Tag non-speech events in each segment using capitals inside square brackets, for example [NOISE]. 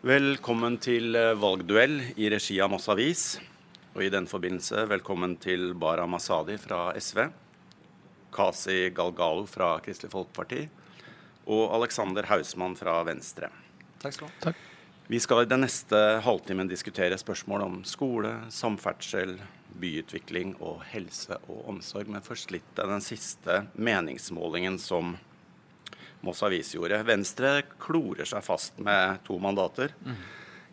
Velkommen til eh, valgduell i regi av Moss Avis. Og i den forbindelse velkommen til Bara Masadi fra SV, Kasi Galgalo fra Kristelig Folkeparti og Alexander Hausmann fra Venstre. Takk skal du ha. Takk. Vi skal i den neste halvtimen diskutere spørsmål om skole, samferdsel, byutvikling og helse og omsorg. Men først litt av den siste meningsmålingen som Moss Avis gjorde. Venstre klorer seg fast med to mandater.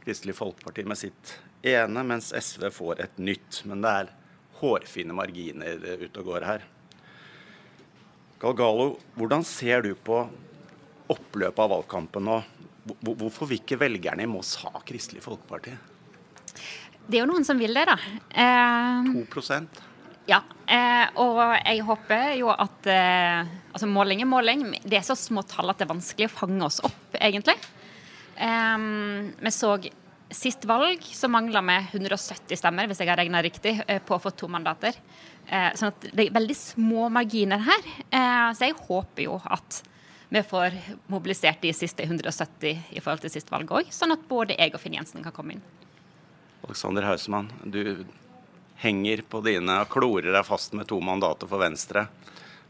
Kristelig Folkeparti med sitt ene, mens SV får et nytt. Men det er hårfine marginer ute og går her. Galgalo, hvordan ser du på oppløpet av valgkampen nå? Hvorfor vil ikke velgerne i Moss ha Kristelig Folkeparti? Det er jo noen som vil det, da. Eh, 2 ja. Eh, og jeg håper jo at eh, Altså, måling er måling. Det er så små tall at det er vanskelig å fange oss opp, egentlig. Eh, vi så sist valg så mangla vi 170 stemmer, hvis jeg har regna riktig, eh, på å få to mandater. Eh, sånn at det er veldig små marginer her. Eh, så jeg håper jo at vi får mobilisert de siste 170 i forhold til sist valg òg, sånn at både jeg og Finn Jensen kan komme inn. Alexander Hausmann, du henger på dine og klorer deg fast med to mandater for Venstre.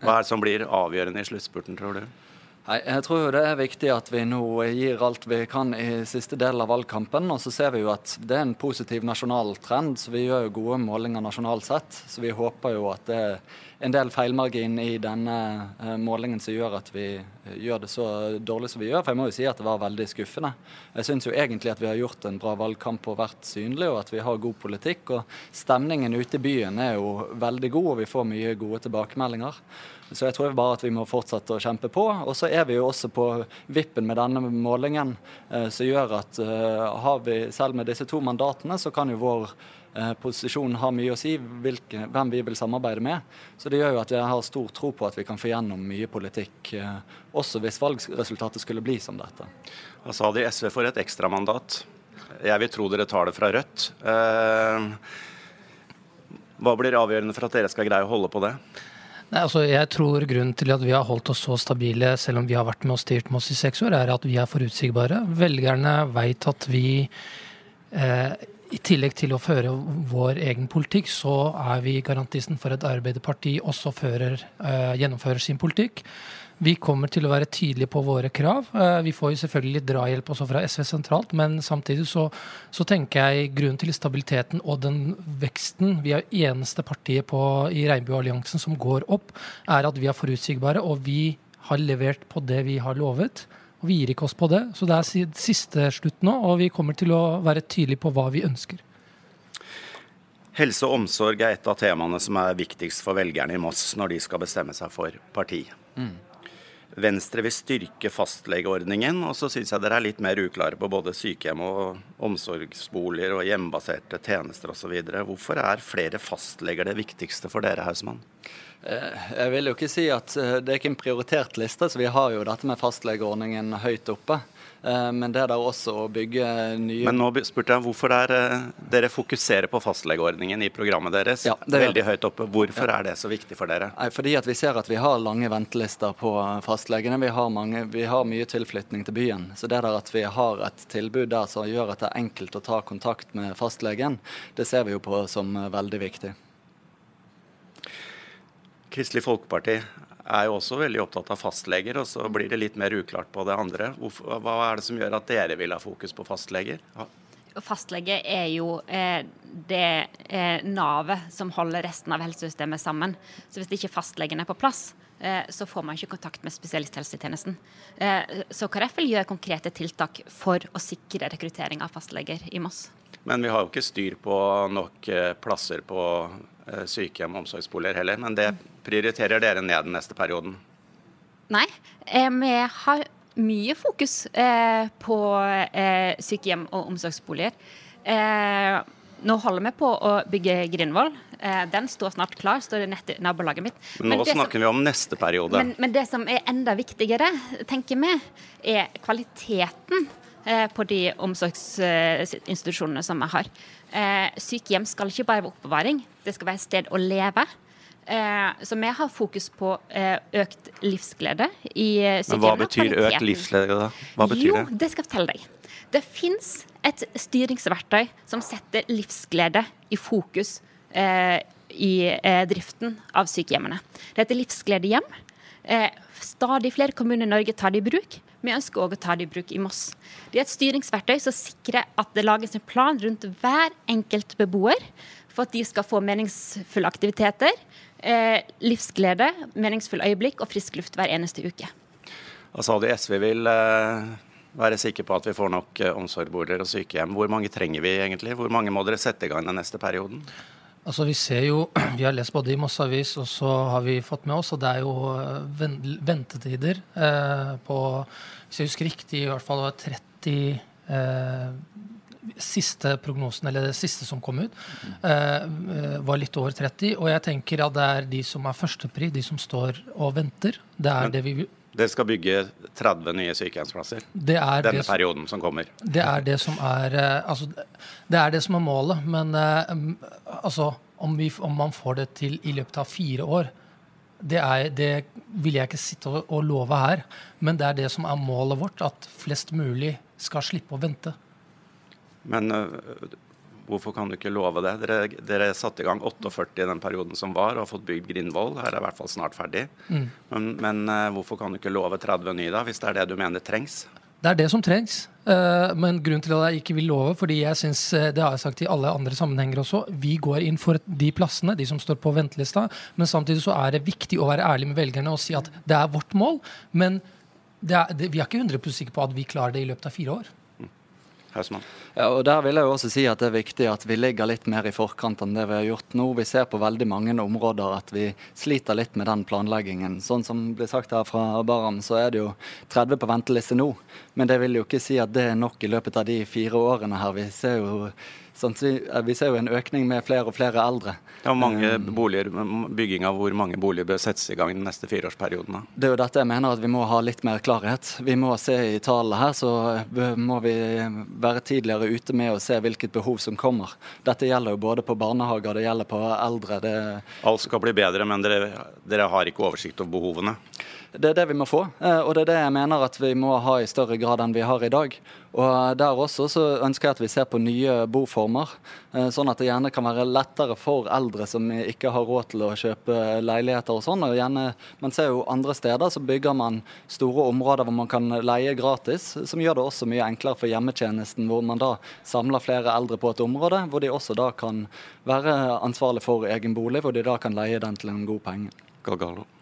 Hva er det som blir avgjørende i sluttspurten, tror du? Nei, jeg tror jo det er viktig at vi nå gir alt vi kan i siste del av valgkampen. Og så ser vi jo at det er en positiv nasjonal trend, så vi gjør jo gode målinger nasjonalt sett. Så vi håper jo at det er en del feilmargin i denne eh, målingen som gjør at vi eh, gjør det så dårlig som vi gjør. For jeg må jo si at det var veldig skuffende. Jeg syns jo egentlig at vi har gjort en bra valgkamp og vært synlige, og at vi har god politikk. Og stemningen ute i byen er jo veldig god, og vi får mye gode tilbakemeldinger. Så jeg tror bare at vi må fortsette å kjempe på. Og så er vi jo også på vippen med denne målingen, eh, som gjør at eh, vi, selv med disse to mandatene, så kan jo vår eh, posisjon ha mye å si hvilke, hvem vi vil samarbeide med. Så det gjør jo at jeg har stor tro på at vi kan få gjennom mye politikk, også hvis valgresultatet skulle bli som dette. Hva sa de? SV for et ekstramandat. Jeg vil tro dere tar det fra Rødt. Hva blir avgjørende for at dere skal greie å holde på det? Nei, altså jeg tror Grunnen til at vi har holdt oss så stabile, selv om vi har vært med og styrt med oss i seks år, er at vi er forutsigbare. Velgerne vet at vi, eh, i tillegg til å føre vår egen politikk, så er vi garantisten for at Arbeiderpartiet også fører, eh, gjennomfører sin politikk. Vi kommer til å være tydelige på våre krav. Eh, Vi får jo selvfølgelig litt drahjelp også fra SV sentralt, men samtidig så, så tenker jeg grunnen til stabiliteten og den veksten Vi er eneste partiet på, i Regnbuealliansen som går opp, er at vi er forutsigbare, og vi har levert på det vi har lovet. Og vi gir ikke oss på det. Så det er siste slutt nå, og vi kommer til å være tydelige på hva vi ønsker. Helse og omsorg er et av temaene som er viktigst for velgerne i Moss når de skal bestemme seg for parti. Venstre vil styrke fastlegeordningen, og så syns jeg dere er litt mer uklare på både sykehjem og omsorgsboliger og hjemmebaserte tjenester osv. Hvorfor er flere fastleger det viktigste for dere, Hausmann? Eh, Jeg vil jo ikke si at eh, det er ikke en prioritert liste, så vi har jo dette med fastlegeordningen høyt oppe. Eh, Men det der også å bygge nye Men nå spurte jeg hvorfor er dere fokuserer på fastlegeordningen i programmet deres Ja, det er, veldig høyt oppe. Hvorfor er det så viktig for dere? Nei, fordi at vi ser at vi har lange ventelister på fastlegene. Vi har, mange, vi har mye tilflytning til byen. Så det der at vi har et tilbud der som gjør at det er enkelt å ta kontakt med fastlegen, det ser vi jo på som veldig viktig. Kristelig Folkeparti er jo også veldig opptatt av fastleger, og så blir det litt mer uklart på det andre. Hvorfor, hva er det som gjør at dere vil ha fokus på fastleger? Ja. Fastlege er jo eh, det eh, navet som holder resten av helsesystemet sammen. Så hvis ikke fastlegen er på plass, eh, så får man ikke kontakt med spesialisthelsetjenesten. Eh, så KrF vil gjøre konkrete tiltak for å sikre rekruttering av fastleger i Moss. Men vi har jo ikke styr på nok eh, plasser på sykehjem og omsorgsboliger heller. Men det prioriterer dere ned den neste perioden. Nei, eh, vi har mye fokus eh, på eh, sykehjem og omsorgsboliger. Eh, nå holder vi på å bygge Grindvoll. Eh, den står snart klar, står det nett i nabolaget mitt. Men nå som- snakker vi om neste periode. Men, men det som er enda viktigere, tenker vi, er kvaliteten eh, på de omsorgsinstitusjonene som vi har. Eh, sykehjem skal ikke bare være oppbevaring, det skal være et sted å leve. Eh, så vi har fokus på eh, økt livsglede i sykehjemmet. Men hva betyr økt livsglede, da? Hva betyr jo, det? det skal jeg fortelle deg. Det fins et styringsverktøy som setter livsglede i fokus eh, i eh, driften av sykehjemmene. Det heter Livsgledehjem. Eh, stadig flere kommuner i Norge tar det i bruk. Vi ønsker òg å ta det i bruk i Moss. Det er et styringsverktøy som sikrer at det lages en plan rundt hver enkelt beboer for at de skal få meningsfulle aktiviteter, eh, livsglede, meningsfulle øyeblikk og frisk luft hver eneste uke. Altså, sa SV vil eh, være sikker på at vi får nok omsorgsboliger og sykehjem. Hvor mange trenger vi egentlig? Hvor mange må dere sette i gang den neste perioden? Altså Vi ser jo, [CLEARS THROAT] vi har lest både i Moss Avis og så har vi fått med oss, og det er jo eh, ventetider eh, på Hvis jeg husker riktig, i hvert fall 30 eh, Siste prognosen, eller det siste som kom ut, eh, eh, var litt over 30. Og jeg tenker at det er de som er førstepri, de som står og venter. Det er det vi Dere skal bygge 30 nye sykehjemsplasser det er denne som- perioden som kommer. Det er det som er eh, Altså, det er det som er målet. Men eh, altså, om, vi, om man får det til i løpet av fire år, det, er, det vil jeg ikke sitte og, og love her. Men det er det som er målet vårt, at flest mulig skal slippe å vente. Men øh, hvorfor kan du ikke love det? Dere, dere satte i gang 48 i den perioden som var, og har fått bygd Grindvoll. Her er i hvert fall snart ferdig. Mm. Men, men øh, hvorfor kan du ikke love 30 nye, da, hvis det er det du mener trengs? Det er det som trengs. Eh, Men grunnen til at jeg ikke vil love, fordi jeg synes, eh, det har jeg sagt i alle andre sammenhenger også, vi går inn for de plassene, de som står på ventelista. Men samtidig så er det viktig å være ærlig med velgerne og si at det er vårt mål. Men det er, det, vi er ikke 100 sikre på at vi klarer det i løpet av fire år. Hausmann? Ja, og Der vil jeg jo også si at det er viktig at vi ligger litt mer i forkant enn det vi har gjort nå. Vi ser på veldig mange områder at vi sliter litt med den planleggingen. Sånn som blir sagt her fra Baram, så er det jo 30 på venteliste nå. Men det vil jo ikke si at det er nok i løpet av de fire årene her. Vi ser jo, vi ser jo en økning med flere og flere eldre. Det er mange Um, boliger, bygging av hvor mange boliger bør settes i gang den neste fireårsperioden? Det er jo dette jeg mener at vi må ha litt mer klarhet. Vi må se i tallene her, så må vi være tidligere ute med å se hvilket behov som kommer. Dette gjelder jo både på barnehager, det gjelder på eldre. Det, Alt skal bli bedre, men dere, dere har ikke oversikt over behovene. det er det vi må få, eh, og det er det jeg mener at vi må ha i større grad enn vi har i dag. Og Der også så ønsker jeg at vi ser på nye boformer, eh, sånn at det gjerne kan være lettere for eldre som ikke har råd til å kjøpe leiligheter og sånn. og gjerne, Man ser jo andre steder så bygger man store områder hvor man kan leie gratis, som gjør det også mye enklere for hjemmetjenesten, hvor man da samler flere eldre på et område, hvor de også da kan være ansvarlig for egen bolig, hvor de da kan leie den til en god penge. Galgalo.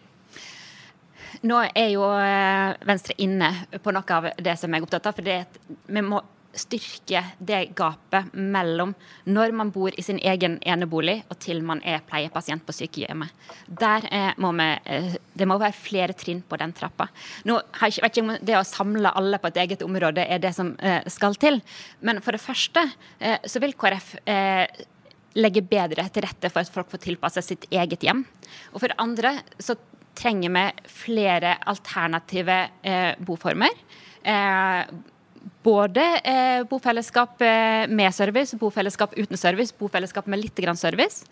Nå er jo eh, Venstre inne på noe av det som jeg er opptatt av. For det er at vi må styrke det gapet mellom når man bor i sin egen enebolig og til man er pleiepasient på sykehjemmet. Der eh, må vi, eh, Det må være flere trinn på den trappa. Nå jeg vet ikke om Det å samle alle på et eget område er det som skal til. Men for det første så vil KrF legge bedre til rette for at folk får tilpasse sitt eget hjem. Og for det andre så trenger vi flere alternative eh, boformer. Eh, både eh, bofellesskap med service, bofellesskap uten service, bofellesskap med litt service.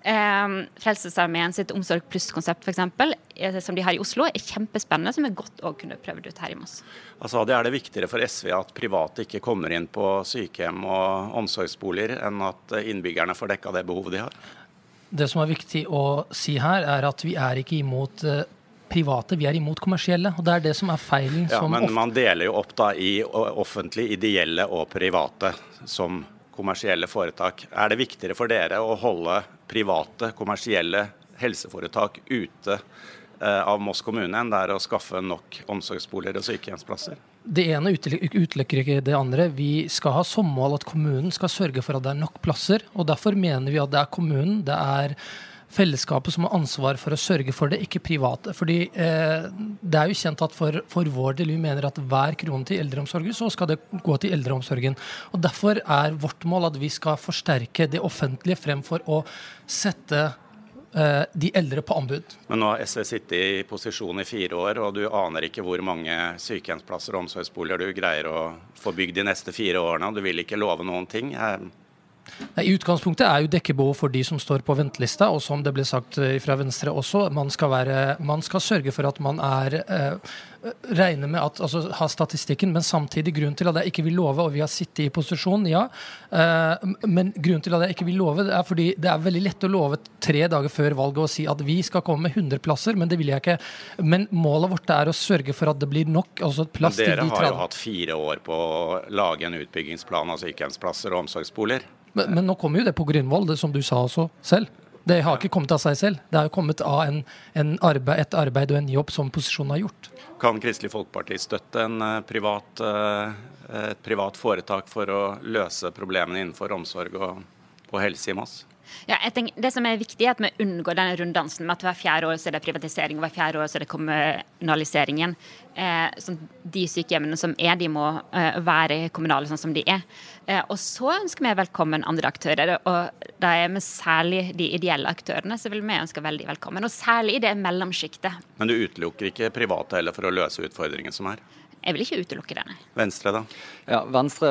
Frelsesarmeen sitt Omsorg pluss-konsept f.eks., som de har i Oslo, er kjempespennende, som vi godt å kunne prøvd ut her i Moss. Altså, det er det viktigere for SV at private ikke kommer inn på sykehjem og omsorgsboliger, enn at innbyggerne får dekka det behovet de har? Det som er viktig å si her, er at vi er ikke imot eh, private, vi er imot kommersielle. Og det er det som er feilen. Ja, Men man deler jo opp da i offentlig, ideelle og private som kommersielle foretak. Er det viktigere for dere å holde private, kommersielle helseforetak ute eh, av Moss kommune enn det er å skaffe nok omsorgsboliger og sykehjemsplasser? Det ene utelukker ikke det andre. Vi skal ha som mål at kommunen skal sørge for at det er nok plasser. og Derfor mener vi at det er kommunen, det er fellesskapet som har ansvar for å sørge for det, ikke private. Fordi eh, Det er jo kjent at for, for vår del vi mener at hver krone til eldreomsorgen, så skal det gå til eldreomsorgen. Og Derfor er vårt mål at vi skal forsterke det offentlige fremfor å sette de eldre på anbud. Men nå har SV sittet i posisjon i fire år, og du aner ikke hvor mange sykehjemsplasser og omsorgsboliger du greier å få bygd de neste fire årene, og du vil ikke love noen ting. Eh, I utgangspunktet er jo dekkebehov for de som står på ventelista, og som det ble sagt eh, fra Venstre også, man skal, være, man skal sørge for at man er eh, regner med at, altså ha statistikken, men samtidig grunnen til at jeg ikke vil love, og vi har sittet i posisjon, ja, eh, men grunnen til at jeg ikke vil love, det er fordi det er veldig lett å love tre dager før valget og si at vi skal komme med 100 plasser, men det vil jeg ikke. Men målet vårt er å sørge for at det blir nok. altså plass til de 30. Dere har jo hatt fire år på å lage en utbyggingsplan av sykehjemsplasser og omsorgsboliger. Men, men, nå kommer jo det på Grunvoll, det som du sa også selv. Det har ikke kommet av seg selv. Det har jo kommet av en, en arbeid, et arbeid og en jobb som posisjonen har gjort. Kan Kristelig Folkeparti støtte eh, privat, eh, et privat foretak for å løse problemene innenfor omsorg og, og helse i Moss? Ja, jeg tenker, det som er viktig, er at vi unngår denne runddansen med at hver fjerde år så er det privatisering, og hver fjerde år så er det kommunalisering igjen. Eh, sånn, de sykehjemmene som er, de må eh, være kommunale sånn som de er. Eh, og så ønsker vi velkommen andre aktører. Og da er vi særlig de ideelle aktørene så vil vi ønske veldig velkommen. Og særlig i det mellomsjiktet. Men du utelukker ikke private heller for å løse utfordringen som er? Jeg vil ikke utelukke det, nei. Venstre, da? Ja, Venstre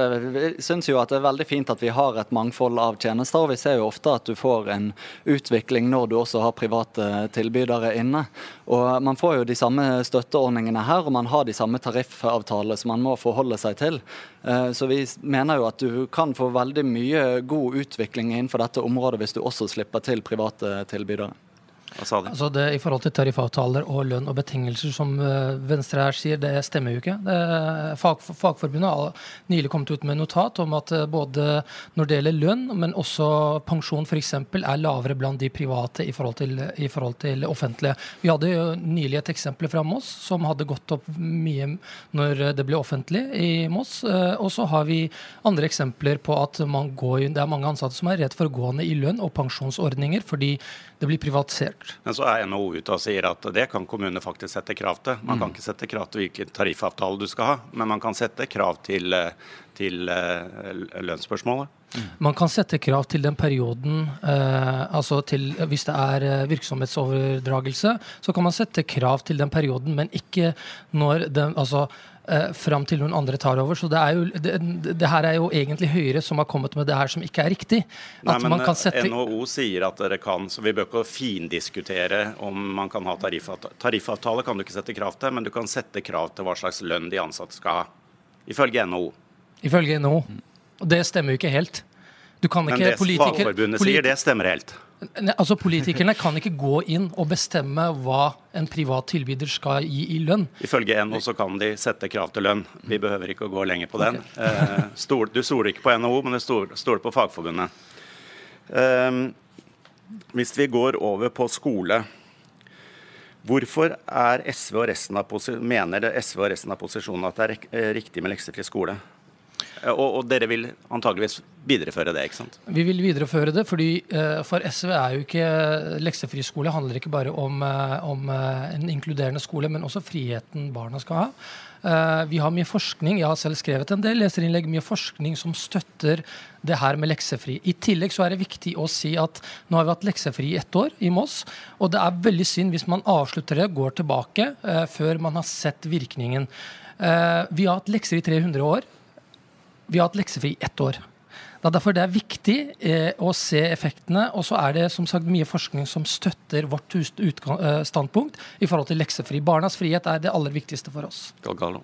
syns jo at det er veldig fint at vi har et mangfold av tjenester. og Vi ser jo ofte at du får en utvikling når du også har private tilbydere inne. Og Man får jo de samme støtteordningene her, og man har de samme tariffavtalene som man må forholde seg til. Eh, så vi mener jo at du kan få veldig mye god utvikling innenfor dette området hvis du også slipper til private tilbydere. Altså det, I forhold til tariffavtaler og lønn og betingelser, som uh, Venstre her sier, det stemmer jo ikke. Fag, fagforbundet har nylig kommet ut med notat om at uh, både når det gjelder lønn, men også pensjon f.eks., er lavere blant de private i forhold, til, i forhold til offentlige. Vi hadde jo nylig et eksempel fra Moss som hadde gått opp mye når det ble offentlig i Moss. Uh, og så har vi andre eksempler på at man går, det er mange ansatte som er redd for å gå ned i lønn og pensjonsordninger fordi det blir privatisert. Men så er NHO ute og sier at det kan kommunene faktisk sette krav til. Man mm. kan ikke sette krav til hvilken tariffavtale du skal ha, men man kan sette krav til, eh, til uh, lønnsspørsmålet. Mm. Man kan sette krav til den perioden, eh, altså til, hvis det er virksomhetsoverdragelse, så kan man sette krav til den perioden, men ikke når den altså eh, fram til noen andre tar over. Så det, er jo, det, det, her er jo egentlig Høyre som har kommet med det her som ikke er riktig. Nei, men sette... NHO sier at dere kan, så vi bør ikke findiskutere om man kan ha tariffavtale. Tariffavtale kan du ikke sette krav til, men du kan sette krav til hva slags lønn de ansatte skal ha. Ifølge NHO. Ifølge NHO. Og det stemmer jo ikke helt. men det Fagforbundet sier, det stemmer helt. Altså Politikerne kan ikke gå inn og bestemme hva en privat tilbyder skal gi i lønn. Ifølge NHO så kan de sette krav til lønn. Vi behøver ikke å gå lenger på den. Okay. Eh, stol, du stoler ikke på NHO, men du stoler på Fagforbundet. Eh, hvis vi går over på skole. Hvorfor er SV mener SV og resten av posisjonen at det er riktig med leksefri skole? Eh, og, og, dere vil antageligvis videreføre det, ikke sant? Vi vil videreføre det, fordi uh, for SV er jo ikke leksefri skole handler ikke bare om, uh, om en inkluderende skole, men også friheten barna skal ha. vi har mye forskning, jeg har selv skrevet en del leserinnlegg, mye forskning som støtter det her med leksefri. I tillegg så er det viktig å si at nå har vi hatt leksefri i ett år i Moss, og det er veldig synd hvis man avslutter det, går tilbake før man har sett virkningen. vi har hatt lekser i 300 år. Vi har hatt leksefri i ett år. Det er derfor det er viktig eh, å se effektene. Og så er det som sagt mye forskning som støtter vårt eh, standpunkt i forhold til leksefri. Barnas frihet er det aller viktigste for oss. Galgalo.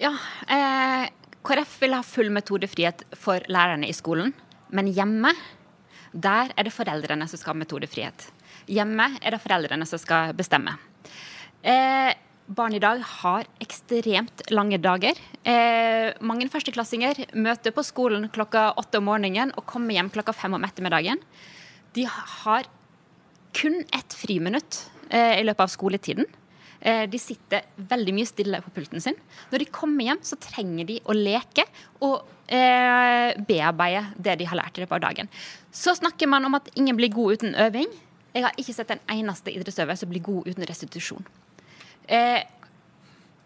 Ja, eh, KrF vil ha full metodefrihet for lærerne i skolen. Men hjemme, der er det foreldrene som skal ha metodefrihet. Hjemme er det foreldrene som skal bestemme. Eh, barn i dag har ekstremt lange dager. Eh, mange førsteklassinger møter på skolen klokka åtte om morgenen og kommer hjem klokka fem om ettermiddagen. De har kun ett friminutt eh, i løpet av skoletiden. Eh, de sitter veldig mye stille på pulten sin. Når de kommer hjem, så trenger de å leke og eh, bearbeide det de har lært i løpet av dagen. Så snakker man om at ingen blir god uten øving. Jeg har ikke sett en eneste idrettsøver som blir god uten restitusjon. Eh,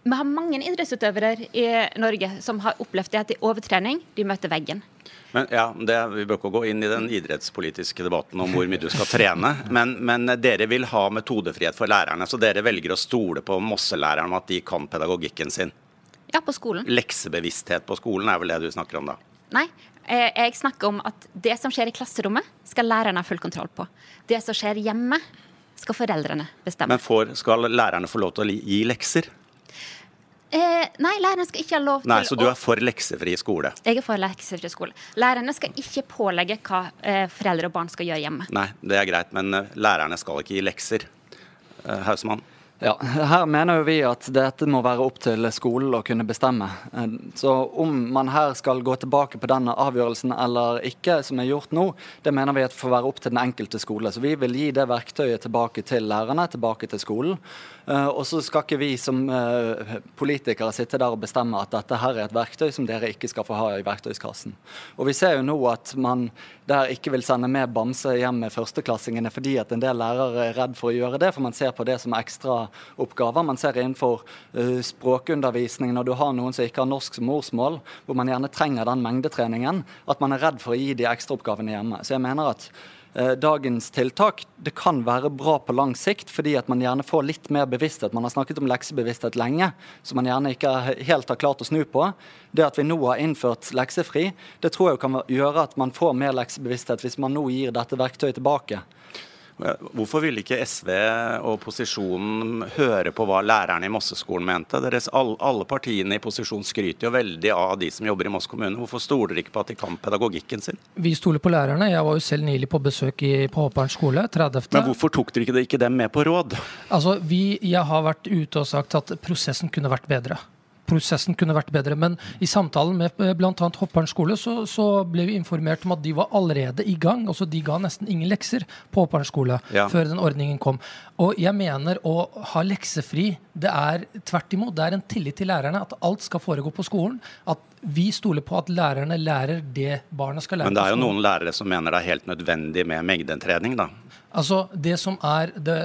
vi har mange idrettsutøvere i Norge som har opplevd det at i overtrening de møter veggen. Men ja, det, Vi bør ikke gå inn i den idrettspolitiske debatten om hvor mye du skal trene. Men, men dere vil ha metodefrihet for lærerne, så dere velger å stole på Mosselærerne om at de kan pedagogikken sin? Ja, på skolen. Leksebevissthet på skolen er vel det du snakker om da? Nei, Eh, jeg snakker om at det som skjer i klasserommet, skal lærerne ha full kontroll på. Det som skjer hjemme, skal foreldrene bestemme. Men får, skal lærerne få lov til å gi lekser? Eh, nei, lærerne skal ikke ha lov til Nei, Så du er for leksefri skole? Jeg er for leksefri skole. Lærerne skal ikke pålegge hva eh, foreldre og barn skal gjøre hjemme. Nei, det er greit, men eh, lærerne skal ikke gi lekser. Eh, Hausemann? Ja, Her mener jo vi at dette må være opp til skolen å kunne bestemme. Eh, så om man her skal gå tilbake på denne avgjørelsen eller ikke, som er gjort nå, det mener vi at får være opp til den enkelte skole. Så vi vil gi det verktøyet tilbake til lærerne, tilbake til skolen. Eh, og så skal ikke vi som eh, politikere sitte der og bestemme at dette her er et verktøy som dere ikke skal få ha i verktøyskassen. Og vi ser jo nå at man der ikke vil sende med bamse hjem med førsteklassingene fordi at en del lærere er redd for å gjøre det, for man ser på det som ekstraoppgaver. Man ser innenfor uh, språkundervisning når du har noen som ikke har norsk som morsmål, hvor man gjerne trenger den mengdetreningen, at man er redd for å gi de ekstraoppgavene hjemme. Så jeg mener at Eh, dagens tiltak det kan være bra på lang sikt, fordi at man gjerne får litt mer bevissthet. Man har snakket om leksebevissthet lenge, som man gjerne ikke helt har klart å snu på. Det at vi nå har innført leksefri, det tror jeg kan gjøre at man får mer leksebevissthet hvis man nå gir dette verktøyet tilbake. Hvorfor ville ikke SV og posisjonen høre på hva lærerne i Mosseskolen mente? Deres, alle partiene i posisjon skryter jo veldig av de som jobber i Moss kommune. Hvorfor stoler dere ikke på at de kan pedagogikken sin? Vi stoler på lærerne. Jeg var jo selv nylig på besøk i, på Håperen skole. 30. Men hvorfor tok dere ikke, ikke dem med på råd? Altså, vi, Jeg har vært ute og sagt at prosessen kunne vært bedre prosessen kunne vært bedre. Men i samtalen med eh, bl.a. Hoppern skole så, så, ble vi informert om at de var allerede i gang. altså De ga nesten ingen lekser på Hoppern skole ja. før den ordningen kom. Og jeg mener å ha leksefri, det er tvert imot. Det er en tillit til lærerne. At alt skal foregå på skolen. At vi stoler på at lærerne lærer det barna skal lære. Men det er jo noen lærere som mener det er helt nødvendig med mengdetrening, da. Altså, det som er det,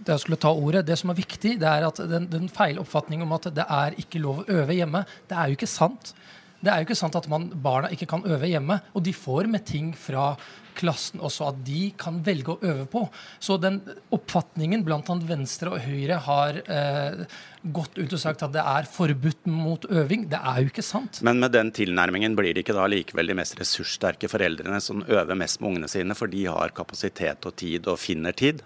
det jeg skulle ta ordet, det som er viktig, det er at den, den feiloppfatningen om at det er ikke lov å øve hjemme, det er jo ikke sant. Det er jo ikke sant at man, barna ikke kan øve hjemme. Og de får med ting fra klassen også at de kan velge å øve på. Så den oppfatningen blant annet Venstre og Høyre har eh, gått ut og sagt at det er forbudt mot øving, det er jo ikke sant. Men med den tilnærmingen blir det ikke da likevel de mest ressurssterke foreldrene som øver mest med ungene sine, for de har kapasitet og tid og finner tid?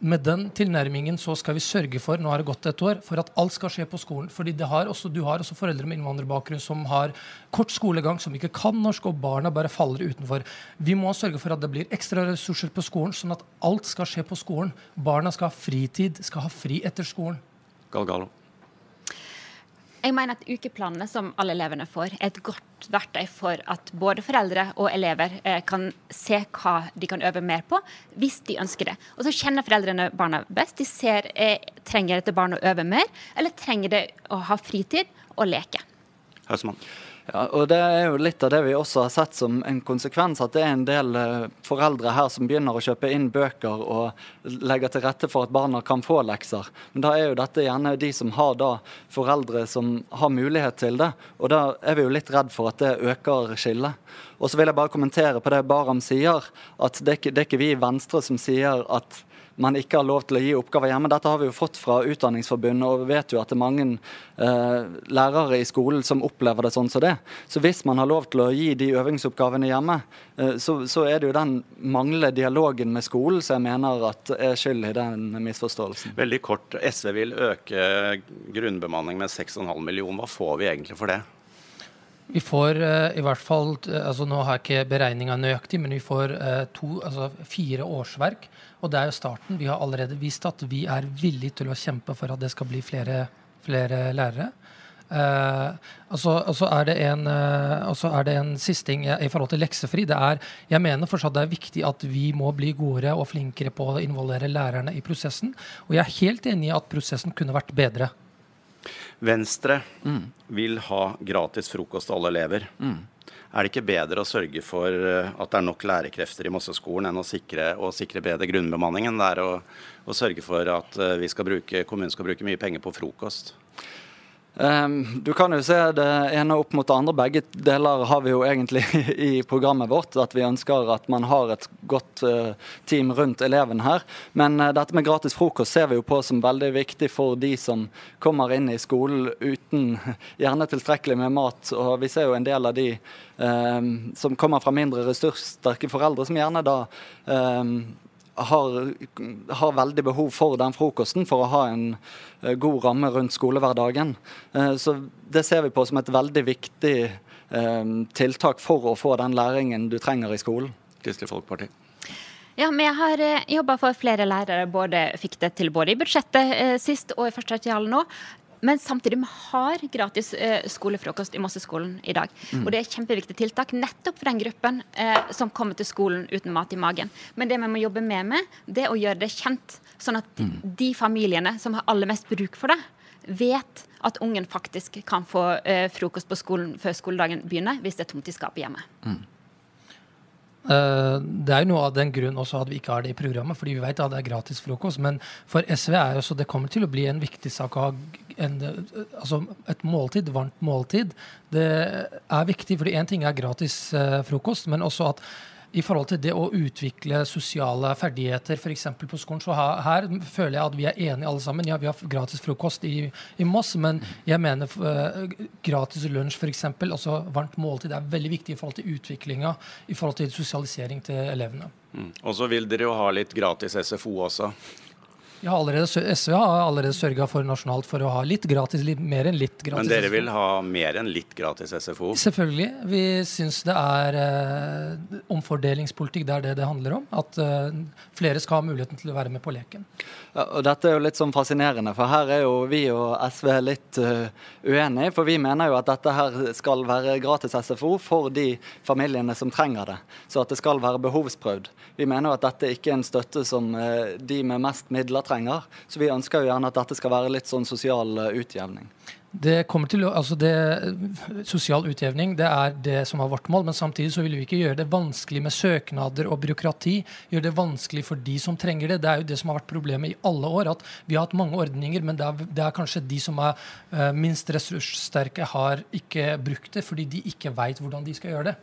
Med den tilnærmingen så skal vi sørge for nå har det gått et år, for at alt skal skje på skolen. Fordi har også, Du har også foreldre med innvandrerbakgrunn som har kort skolegang, som ikke kan norsk, og barna bare faller utenfor. Vi må sørge for at det blir ekstra ressurser på skolen, sånn at alt skal skje på skolen. Barna skal ha fritid, skal ha fri etter skolen. Galgalo. Jeg mener at ukeplanene som alle elevene får, er et godt verktøy for at både foreldre og elever eh, kan se hva de kan øve mer på, hvis de ønsker det. Og så kjenner foreldrene barna best. De ser eh, trenger dette barnet å øve mer, eller trenger det å ha fritid og leke. Høsmann. Ja, og Det er jo litt av det vi også har sett som en konsekvens, at det er en del eh, foreldre her som begynner å kjøpe inn bøker og legger til rette for at barna kan få lekser. Men da er jo dette gjerne de som har da foreldre som har mulighet til det. Og da er vi jo litt redd for at det øker skillet. Og så vil jeg bare kommentere på det Baram sier, at det er ikke, det er ikke vi i Venstre som sier at man ikke har lov til å gi oppgaver hjemme. Dette har vi jo fått fra Utdanningsforbundet, og vi vet jo at det er mange eh, lærere i skolen som opplever det sånn som det. Så hvis man har lov til å gi de øvingsoppgavene hjemme, eh, så, så, er det jo den manglende dialogen med skolen som jeg mener at er skyld i den misforståelsen. Veldig kort. SV vil øke grunnbemanning med 6,5 millioner. Hva får vi egentlig for det? Vi får uh, i hvert fall altså Nå har jeg ikke beregninga nøyaktig, men vi får uh, to, altså fire årsverk og det er jo starten. Vi har allerede vist at vi er villige til å kjempe for at det skal bli flere, flere lærere. Uh, og så er, uh, er, det en siste ting i forhold til leksefri. Det er, jeg mener fortsatt det er viktig at vi må bli godere og flinkere på å involvere lærerne i prosessen. Og jeg er helt enig i at prosessen kunne vært bedre. Venstre mm. vil ha gratis frokost til alle elever. Mm. Er det ikke bedre å sørge for eh, at det er nok lærerkrefter i Mosseskolen enn å sikre, å sikre bedre grunnbemanning enn det er å, å, sørge for at eh, vi skal bruke, kommunen skal bruke mye penger på frokost? Um, du kan jo se det ene opp mot det andre. Begge deler har vi jo egentlig [LAUGHS] i programmet vårt. At vi ønsker at man har et godt uh, team rundt eleven her. Men uh, dette med gratis frokost ser vi jo på som veldig viktig for de som kommer inn i skolen uten [LAUGHS] gjerne tilstrekkelig med mat. Og vi ser jo en del av de um, som kommer fra mindre ressurssterke foreldre, som gjerne da um, har, har, veldig behov for den frokosten for å ha en uh, god ramme rundt skolehverdagen. Uh, så Det ser vi på som et veldig viktig uh, tiltak for å få den læringen du trenger i skolen. Kristelig Folkeparti. Ja, vi har jobba for flere lærere. både Fikk det til både i budsjettet sist og i første tertial nå. Men samtidig vi har gratis eh, skolefrokost i Mosseskolen i dag. Mm. Og det er et kjempeviktig tiltak nettopp for den gruppen eh, som kommer til skolen uten mat i magen. Men det vi må jobbe med, med det er å gjøre det kjent, sånn at mm. de familiene som har aller mest bruk for det, vet at ungen faktisk kan få eh, frokost på skolen før skoledagen begynner, hvis det er tomt i skapet hjemme. Mm. Eh, det er jo noe av den grunn også at vi ikke har det i programmet, fordi vi vet at det er gratis frokost. Men for SV er jo så det kommer til å bli en viktig sak å ha en, altså et måltid, varmt måltid. Det er viktig, fordi én ting er gratis uh, frokost, men også at i forhold til det å utvikle sosiale ferdigheter f.eks. på skolen. Så her, her, føler jeg at vi er enige alle sammen. Ja, vi har gratis frokost i, i Moss, men jeg mener uh, gratis lunsj f.eks., altså varmt måltid, er veldig viktig i forhold til utviklinga, i forhold til sosialisering til elevene. Mm. Og så vil dere jo ha litt gratis SFO også. Ja, allerede, SV har allerede sørga for nasjonalt for å ha litt gratis, litt mer enn litt gratis. Men dere vil ha mer enn litt gratis SFO? Selvfølgelig. Vi syns det er eh, omfordelingspolitikk. Det er det det handler om. At eh, flere skal ha muligheten til å være med på leken. Ja, og Dette er jo litt sånn fascinerende, for her er jo vi og SV litt uh, uenige. For vi mener jo at dette her skal være gratis SFO for de familiene som trenger det. Så at det skal være behovsprøvd. Vi mener jo at dette ikke er en støtte som uh, de med mest midler trenger trenger. Så vi ønsker jo gjerne at dette skal være litt sånn sosial eh, utjevning. Det kommer til, altså det, Sosial utjevning det er det som er vårt mål, men samtidig så vil vi ikke gjøre det vanskelig med søknader og byråkrati. Gjøre det vanskelig for de som trenger det. Det er jo det som har vært problemet i alle år. at Vi har hatt mange ordninger, men det er, det er kanskje de som er uh, minst ressurssterke, har ikke brukt det fordi de ikke veit hvordan de skal gjøre det.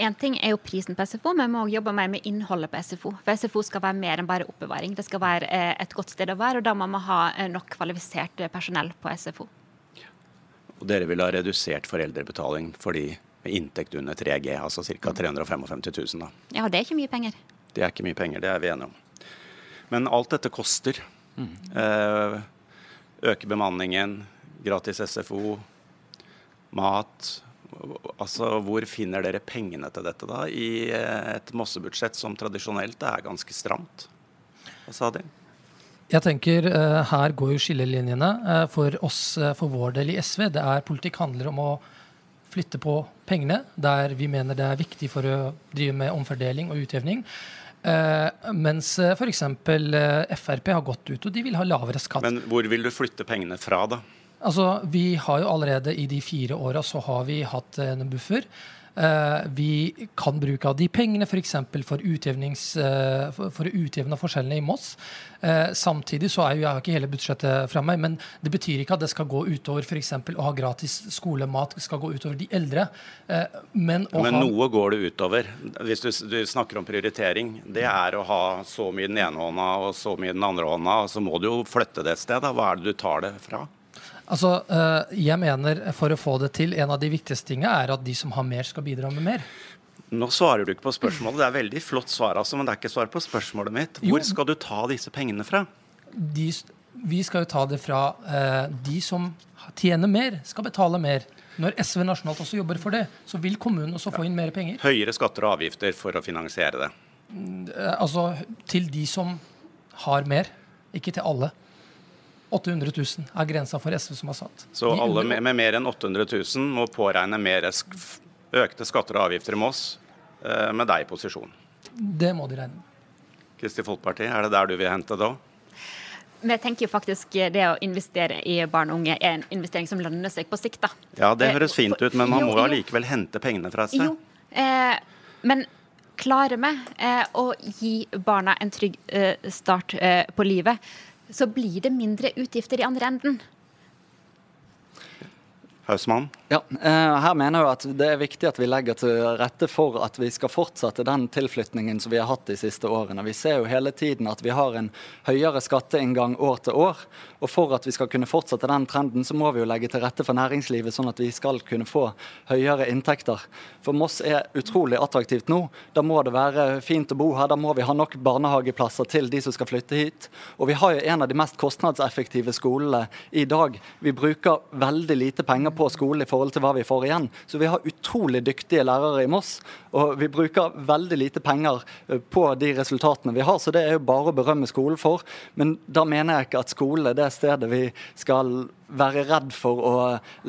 Én ting er jo prisen på SFO, men vi må også jobbe mer med innholdet på SFO. For SFO skal være mer enn bare oppbevaring. Det skal være eh, et godt sted å være, og da må vi ha eh, nok kvalifisert personell på SFO. Og dere vil ha redusert foreldrebetaling for de med inntekt under 3G, altså ca. 355 000? da. Ja, det er ikke mye penger. Det er ikke mye penger, det er vi enige om. Men alt dette koster. Mm. Eh, øke bemanningen, gratis SFO, mat, Altså, Hvor finner dere pengene til dette da, i eh, et Mosse-budsjett som tradisjonelt er ganske stramt? Hva sa de? Jeg tenker uh, Her går jo skillelinjene uh, for oss, for vår del i SV. Det er Politikk handler om å flytte på pengene der vi mener det er viktig for å drive med omfordeling og utjevning. mens uh, f.eks. Frp har gått ut, og de vil ha lavere skatt. Men hvor vil du flytte pengene fra, da? Altså, Vi har jo allerede i de fire åra så har vi hatt en buffer. Uh, vi kan bruke av de pengene f.eks. For, for, uh, for, for å utjevne forskjellene i Moss. Samtidig så er jo jeg har ikke hele budsjettet fra meg, men det betyr ikke at det skal gå utover f.eks. å ha gratis skolemat skal gå utover de eldre. men, men ha... noe går det utover. Hvis du, du, snakker om prioritering, det er å ha så mye den ene hånda og så mye den andre hånda. Så må du jo flytte det et sted. Da. Hva er det du tar det fra? Altså, eh, jeg mener For å få det til, en av de viktigste tingene er at de som har mer, skal bidra med mer. Nå svarer du ikke på spørsmålet. Det er veldig flott svar, altså, men det er ikke svar på spørsmålet mitt. Hvor skal du ta disse pengene fra? De, vi skal jo ta det fra eh, de som tjener mer, skal betale mer. Når SV nasjonalt også jobber for det, så vil kommunen også få inn mer penger. Høyere skatter og avgifter for å finansiere det? Mm, eh, altså til de som har mer, ikke til alle. 800 000 er grensa for SV som har satt. Så alle med, med mer enn 800 000 må påregne mer økte skatter og avgifter i Moss eh, med deg i posisjon? Det må de regne med. Kristelig Folkeparti, er det der du vil hente da? Vi tenker jo faktisk det å investere i barn og unge er en investering som lønner seg på sikt. da. Ja, det høres fint ut, men man må jo allikevel hente pengene fra et sted. Jo, eh, men klarer vi eh, å gi barna en trygg eh, start eh, på livet, så blir det mindre utgifter i andre enden. Hausmann? Ja, eh, her mener jeg at Det er viktig at vi legger til rette for at vi skal fortsette den tilflytningen som vi har hatt de siste årene. Vi ser jo hele tiden at vi har en høyere skatteinngang år til år. Og For at vi skal kunne fortsette den trenden, så må vi jo legge til rette for næringslivet, sånn at vi skal kunne få høyere inntekter. For Moss er utrolig attraktivt nå. Da må det være fint å bo her. Da må vi ha nok barnehageplasser til de som skal flytte hit. Og vi har jo en av de mest kostnadseffektive skolene i dag. Vi bruker veldig lite penger på skole i forhold til hva vi får igjen. Så vi har utrolig dyktige lærere i Moss, og vi bruker veldig lite penger eh, på de resultatene vi har. Så det er jo bare å berømme skolen for. Men da mener jeg ikke at skole er det stedet vi skal være redd for å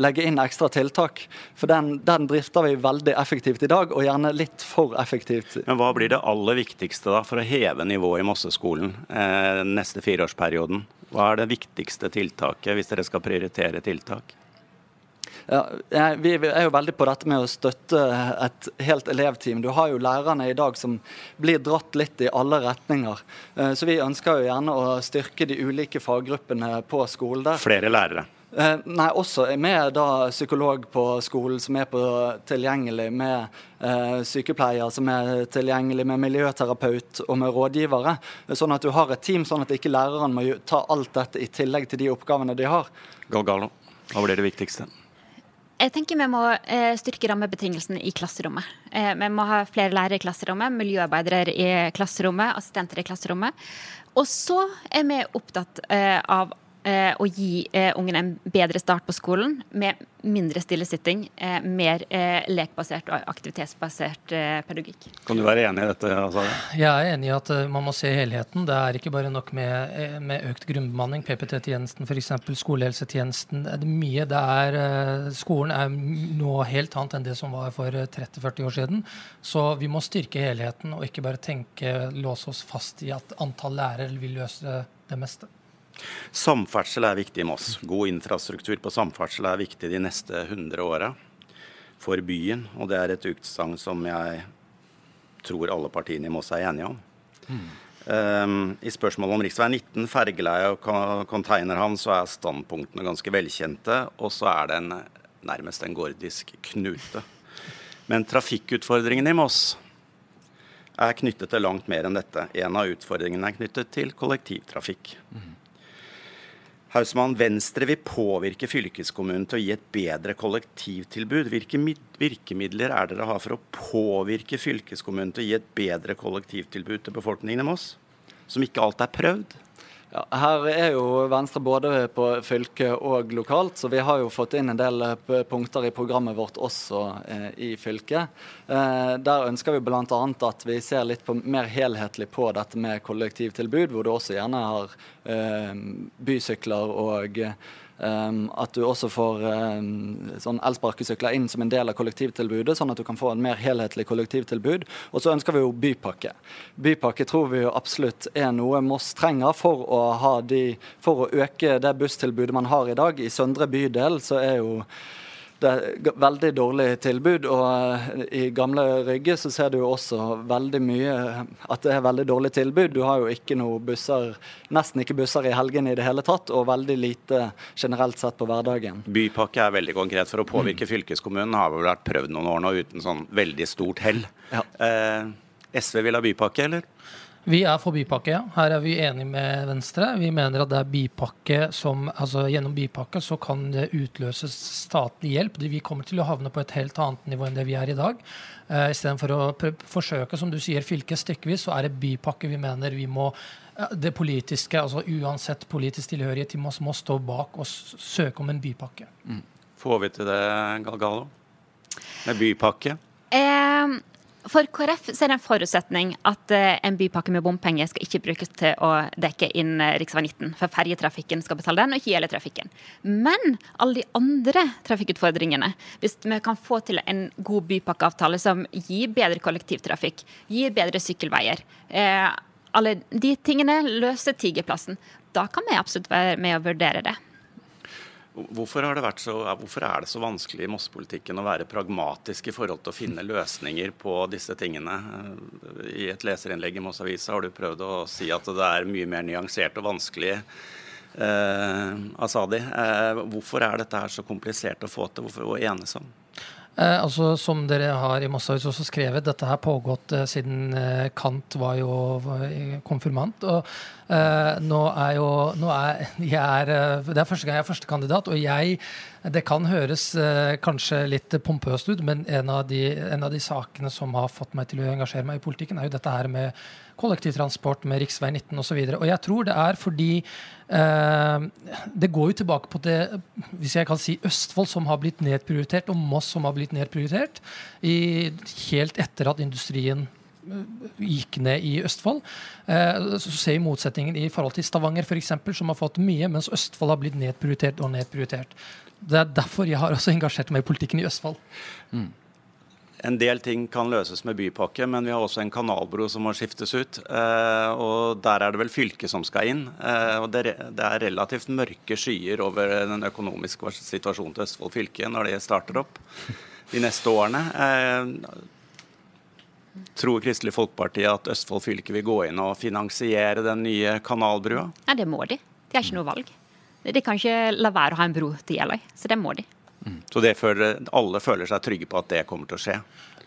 legge inn ekstra tiltak. For den, den drifter vi veldig effektivt i dag, og gjerne litt for effektivt. Men Hva blir det aller viktigste da for å heve nivået i Mosseskolen eh, neste fireårsperioden? Hva er det viktigste tiltaket hvis dere skal prioritere tiltak? Ja, vi er jo veldig på dette med å støtte et helt elevteam. Du har jo lærerne i dag som blir dratt litt i alle retninger. Eh, så vi ønsker jo gjerne å styrke de ulike faggruppene på skolen der. Flere lærere? Eh, nei, også med da psykolog på skolen som er på tilgjengelig, med eh, sykepleier som er tilgjengelig, med miljøterapeut og med rådgivere. Sånn at du har et team, sånn at ikke læreren må ta alt dette i tillegg til de oppgavene de har. Galgalo, hva blir det viktigste? Jeg tenker Vi må eh, styrke rammebetingelsene i klasserommet. Eh, vi må ha flere lærere i klasserommet, miljøarbeidere i klasserommet, assistenter i klasserommet. Og så er vi opptatt eh, av eh, å gi eh, ungene en bedre start på skolen med mindre stillesitting, eh, mer eh, lekbasert og aktivitetsbasert eh, pedagogikk. Kan du være enig i dette? Altså? Jeg er enig i at eh, man må se helheten. Det er ikke bare nok med, med økt grunnbemanning, PPT-tjenesten f.eks., skolehelsetjenesten. Det er mye. Det er, skolen er noe helt annet enn det som var for 30-40 år siden. Så vi må styrke helheten og ikke bare tenke, låse oss fast i at antall lærere vil løse det meste. Samferdsel er viktig i Moss. God infrastruktur på samferdsel er viktig de neste 100 åra for byen. Og det er et utsagn som jeg tror alle partiene i Moss er enige om. Mm. Um, I spørsmålet om rv. 19, fergeleie og containerhavn, så er standpunktene ganske velkjente. Og så er det en, nærmest en gordisk knute. Men trafikkutfordringene i Moss er knyttet til langt mer enn dette. En av utfordringene er knyttet til kollektivtrafikk. Mm. Hausmann, Venstre vil påvirke fylkeskommunen til å gi et bedre kollektivtilbud. Hvilke virkemidler er dere har for å påvirke fylkeskommunen til å gi et bedre kollektivtilbud til befolkningen i Moss? Som ikke alt er prøvd? Ja, her er jo Venstre både på fylket og lokalt, så vi har jo fått inn en del eh, punkter i programmet vårt også eh, i fylket. Eh, der ønsker vi bl.a. at vi ser litt på, mer helhetlig på dette med kollektivtilbud, hvor du også gjerne har eh, bysykler og at du også får um, sånn elsparkesykler inn som en del av kollektivtilbudet, sånn at du kan få en mer helhetlig kollektivtilbud. Og så ønsker vi jo bypakke. Bypakke tror vi jo absolutt er noe Moss trenger for å, de, for å øke det busstilbudet man har i dag. I Søndre bydel så er jo det er veldig dårlig tilbud. Og eh, i gamle Rygge så ser du jo også veldig mye at det er veldig dårlig tilbud. Du har jo ikke noe busser, nesten ikke busser i helgene i det hele tatt, og veldig lite generelt sett på hverdagen. Bypakke er veldig konkret for å påvirke mm. fylkeskommunen. Har vel vært prøvd noen år nå uten sånn veldig stort hell. Ja. Eh, SV vil ha bypakke, eller? Vi er for bypakke, ja. Her er vi enige med Venstre. Vi mener at det er bypakke som, altså gjennom bypakke så kan det utløses statlig hjelp. Vi kommer til å havne på et helt annet nivå enn det vi er i dag. Uh, Istedenfor å forsøke, som du sier, fylket stykkevis, så er det bypakke vi mener vi må det politiske, altså uansett politisk tilhørighet, vi må, må stå bak og søke om en bypakke. Mm. Får vi til det, Galgalo? Med bypakke? Eh, for KrF er det en forutsetning at uh, en bypakke med bompenger skal ikke brukes til å dekke inn uh, rv. 19. For ferjetrafikken skal betale den, og ikke gjelde trafikken. Men alle de andre trafikkutfordringene, hvis vi kan få til en god bypakkeavtale som gir bedre kollektivtrafikk, gir bedre sykkelveier uh, Alle de tingene løser Tigerplassen. Da kan vi absolutt være med å vurdere det. Hvorfor, så, hvorfor, er det så vanskelig i Moss-politikken å være pragmatisk i forhold til å finne løsninger på disse tingene? I et leserinnlegg i Moss Avisa har du prøvd å si at det er mye mer nyansert og vanskelig Eh, Asadi, eh, hvorfor er dette her så komplisert å få til? Hvorfor å enes om? Eh, altså, som dere har i Massavis også skrevet, dette har pågått eh, siden eh, Kant var jo var konfirmant. og eh, nå er jo nå er, [LAUGHS] jeg er, eh, Det er første gang jeg er førstekandidat, og jeg Det kan høres eh, kanskje litt pompøst ut, men en av, de, en av de sakene som har fått meg til å engasjere meg i politikken, er jo dette her med kollektivtransport med rv. 19 osv. Og, så og jeg tror det er fordi eh, det går jo tilbake på det hvis jeg kan si Østfold som har blitt nedprioritert, og Moss som har blitt nedprioritert i, helt etter at industrien eh, gikk ned i Østfold. Eh, så ser vi motsetningen i forhold til Stavanger eksempel, som har fått mye, mens Østfold har blitt nedprioritert og nedprioritert. Det er derfor jeg har også engasjert meg i politikken i Østfold. Mm. En del ting kan løses med bypakke, men vi har også en kanalbro som må skiftes ut. Eh, og Der er det vel fylket som skal inn. Eh, og Det er relativt mørke skyer over den økonomiske situasjonen til Østfold fylke når det starter opp de neste årene. Eh, tror Kristelig Folkeparti at Østfold fylke vil gå inn og finansiere den nye kanalbrua? Ja, det må de. De har ikke noe valg. De kan ikke la være å ha en bro til Jeløy, så det må de. Så føler, alle føler seg trygge på at det kommer til å skje?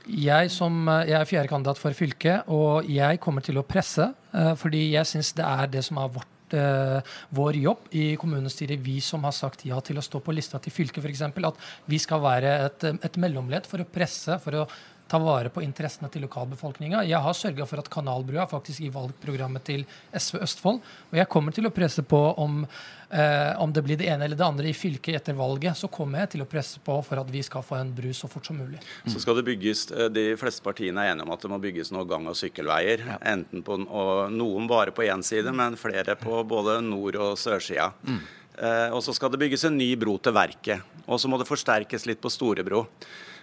Jeg, som, jeg er fjerdekandidat for fylket, og jeg kommer til å presse. Eh, fordi jeg syns det er det som er vårt eh, vår jobb i kommunestyret, vi som har sagt ja til å stå på lista til fylket f.eks., at vi skal være et, et mellomledd for å presse, for å ta vare på interessene til lokalbefolkninga. Jeg har sørga for at Kanalbrua faktisk i valgprogrammet til SV Østfold. Og jeg kommer til å presse på om, eh, om det blir det ene eller det andre i fylket etter valget. Så kommer jeg til å presse på for at vi skal få en bru så fort som mulig. Så skal det bygges, eh, De fleste partiene er enige om at det må bygges noen gang- og sykkelveier. Ja. enten på, og Noen bare på én side, men flere på både nord- og sørsida. Mm. Eh, og så skal det bygges en ny bro til Verket. Og så må det forsterkes litt på Storebro.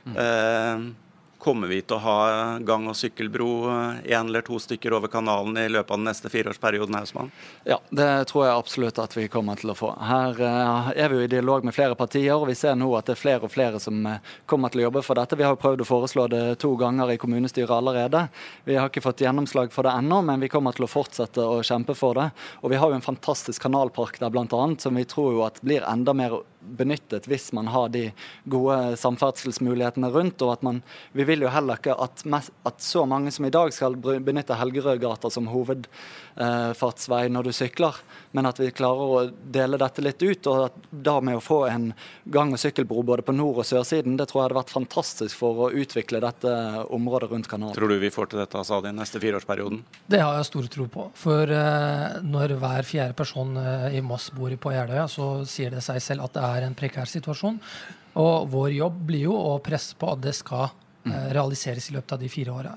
Mm. Eh, Kommer vi til å ha gang- og sykkelbro én eh, eller to stykker over kanalen i løpet av den neste fireårsperioden? Hausmann? Ja, det tror jeg absolutt at vi kommer til å få. Her uh, er vi jo i dialog med flere partier, og vi ser nå at det er flere og flere som uh, kommer til å jobbe for dette. Vi har jo prøvd å foreslå det to ganger i kommunestyret allerede. Vi har ikke fått gjennomslag for det ennå, men vi kommer til å fortsette å kjempe for det. Og vi har jo en fantastisk kanalpark der bl.a. som vi tror jo at blir enda mer benyttet hvis man har de gode samferdselsmulighetene rundt. og at man, Vi vil jo heller ikke at, at så mange som i dag skal benytte Helgerødgata som hovedfartsvei når du sykler, men at vi klarer å dele dette litt ut. og at da med å få en gang- og sykkelbro både på nord- og sørsiden, det tror jeg hadde vært fantastisk for å utvikle dette området rundt kanalen. Tror du vi får til dette, Asadi, neste fireårsperioden? Det har jeg stor tro på. For uh, når hver fjerde person uh, i Moss bor på Jeløya, så sier det seg selv at det er er en prekær situasjon. Og vår jobb blir jo å presse på at det skal eh, realiseres i løpet av de fire åra.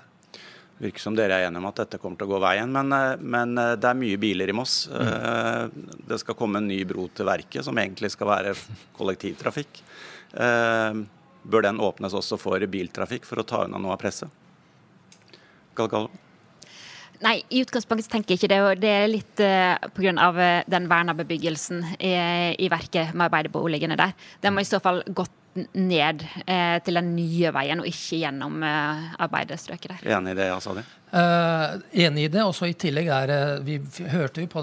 Virker som dere er enige om at dette kommer til å gå veien, men, eh, men eh, det er mye biler i Moss. Mm. Det skal komme en ny bro til Verket, som egentlig skal være kollektivtrafikk. Bør den åpnes også for biltrafikk for å ta unna noe av presset? Galgalo? Nei, i utgangspunktet tenker jeg ikke det. og Det er litt uh, eh, pga. Den verna bebyggelsen i, i verket med arbeiderboligene der. Den må i så fall gått ned eh, til den nye veien, og ikke gjennom eh, arbeiderstrøket der. Enig i det, ja, Asadi? Uh, enig i det. også i tillegg er Vi hørte jo på,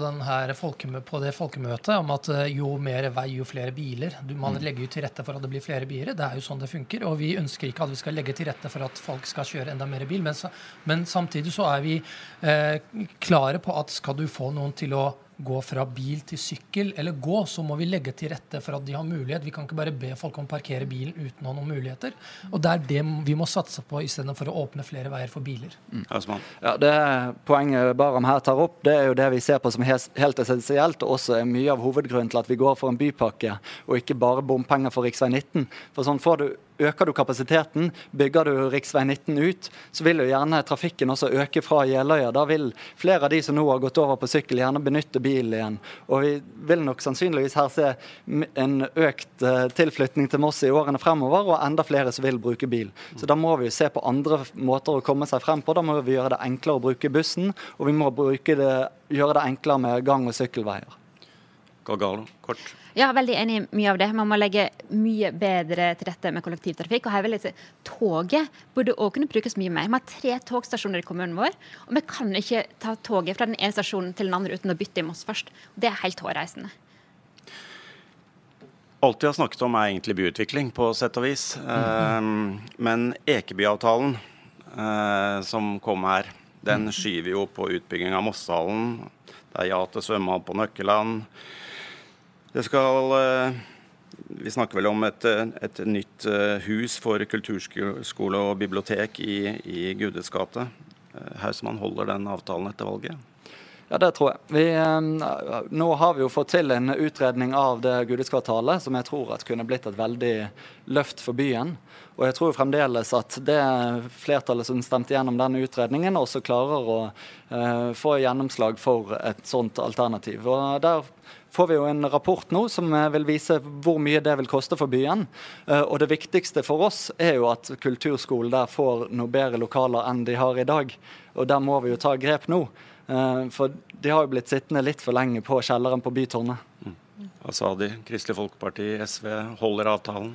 på det folkemøtet om at jo mer vei, jo flere biler. Du, man mm. legger jo til rette for at det blir flere biler. Det er jo sånn det funker. Og vi ønsker ikke at vi skal legge til rette for at folk skal kjøre enda mer bil. Men, men samtidig så er vi uh, klare på at skal du få noen til å gå fra bil til sykkel eller gå, så må vi legge til rette for at de har mulighet. Vi kan ikke bare be folk om å parkere bilen uten å ha noen muligheter. Og det er det vi må satse på istedenfor å åpne flere veier for biler. Mm. Ja, det Poenget Barham her tar opp, det er jo det vi ser på som helt essensielt, og også er mye av hovedgrunnen til at vi går for en bypakke og ikke bare bompenger for rv. 19. For sånn får du Øker du kapasiteten, bygger du rv. 19 ut, så vil jo gjerne trafikken også øke fra Jeløya. Da vil flere av de som nå har gått over på sykkel, gjerne benytte bil igjen. Og vi vil nok sannsynligvis her se en økt eh, tilflytning til Moss i årene fremover, og enda flere som vil bruke bil. Så da må vi jo se på andre måter å komme seg frem på. Da må vi gjøre det enklere å bruke bussen, og vi må det, gjøre det enklere med gang- og sykkelveier. Galgalo, kort. Ja, veldig enig i mye av det. Man må legge mye bedre til rette med kollektivtrafikk. og her vil jeg si, Toget burde også kunne brukes mye mer. Vi har tre togstasjoner i kommunen vår, og vi kan ikke ta toget fra den ene stasjonen til den andre uten å bytte i Moss først. Det er helt hårreisende. alt vi har snakket om, er egentlig byutvikling, på sett og vis. Mm. Men Ekebyavtalen som kom her, den skyver jo på utbygging av Mosshallen. Det er ja til svømmehall på Nøkkeland. Det skal Vi snakker vel om et, et nytt hus for kulturskole og bibliotek i, i Gudes gate. Hausmann holder den avtalen etter valget? Ja, det tror jeg. Vi, eh, nå har vi jo fått til en utredning av det Gudeskvartalet som jeg tror at kunne blitt et veldig løft for byen. Og jeg tror fremdeles at det flertallet som stemte gjennom denne utredningen, også klarer å eh, få gjennomslag for et sånt alternativ. Og der får vi jo en rapport nå som eh, vil vise hvor mye det vil koste for byen. Eh, og det viktigste for oss er jo at kulturskolen der får noe bedre lokaler enn de har i dag. Og der må vi jo ta grep nå. Eh, for de har jo blitt sittende litt for lenge på kjelleren på Bytårnet. Mm. Hva sa de? Kristelig Folkeparti, SV holder avtalen?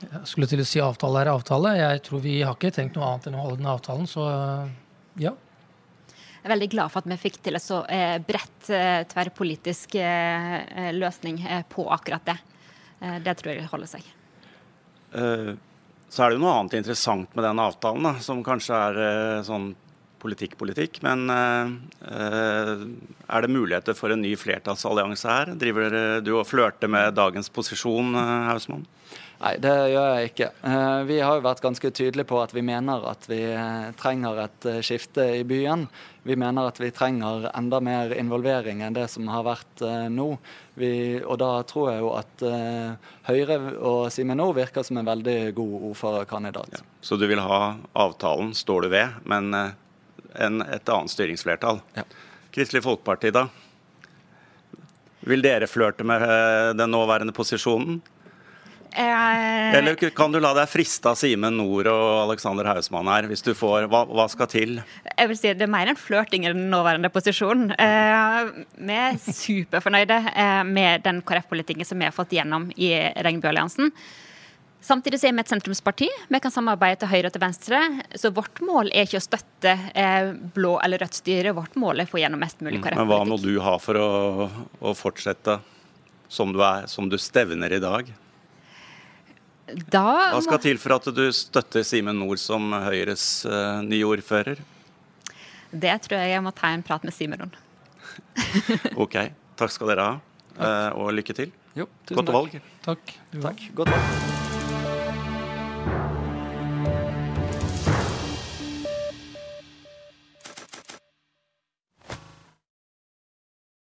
Jeg skulle til å si avtale er avtale. Jeg tror vi har ikke tenkt noe annet enn å holde den avtalen, så ja. Jeg er veldig glad for at vi fikk til en så eh, bredt eh, tverrpolitisk løsning på akkurat det. Det tror jeg holder seg. Så er det jo noe annet interessant med den avtalen, da, som kanskje er sånn politikk-politikk. Men uh, er det muligheter for en ny flertallsallianse her? Driver du og flørter med dagens posisjon, uh, Hausmann? Nei, det gjør jeg ikke. Vi har jo vært ganske tydelige på at vi mener at vi trenger et skifte i byen. Vi mener at vi trenger enda mer involvering enn det som har vært nå. Vi, og da tror jeg jo at Høyre og Simen Nord virker som en veldig god ordførerkandidat. Ja. Så du vil ha avtalen, står du ved, men enn et annet styringsflertall. Ja. Kristelig Folkeparti, da? Vil dere flørte med eh, den nåværende posisjonen? Eh, Eller kan du la deg friste av Simen Nord og Alexander Hausmann her, hvis du får hva, hva, skal til? Jeg vil si Det er mer enn flørting i den nåværende posisjonen. Eh, vi er superfornøyde eh, med den KrF-politikken som vi har fått gjennom i Regnbuealliansen. Samtidig så er vi et sentrumsparti. Vi kan samarbeide til høyre og til venstre. Så vårt mål er ikke å støtte eh, blå eller rødt styre. Vårt mål er å få gjennom mest mulig KrF-politikk. Men hva må du ha for å, å fortsette som du, er, som du stevner i dag? Da Hva skal til for at du støtter Simen Nord som Høyres uh, nye ordfører? Det tror jeg jeg må ta en prat med Simen om. [LAUGHS] OK. Takk skal dere ha, uh, og lykke til. Jo, Godt valg. Takk. Takk. Godt valg.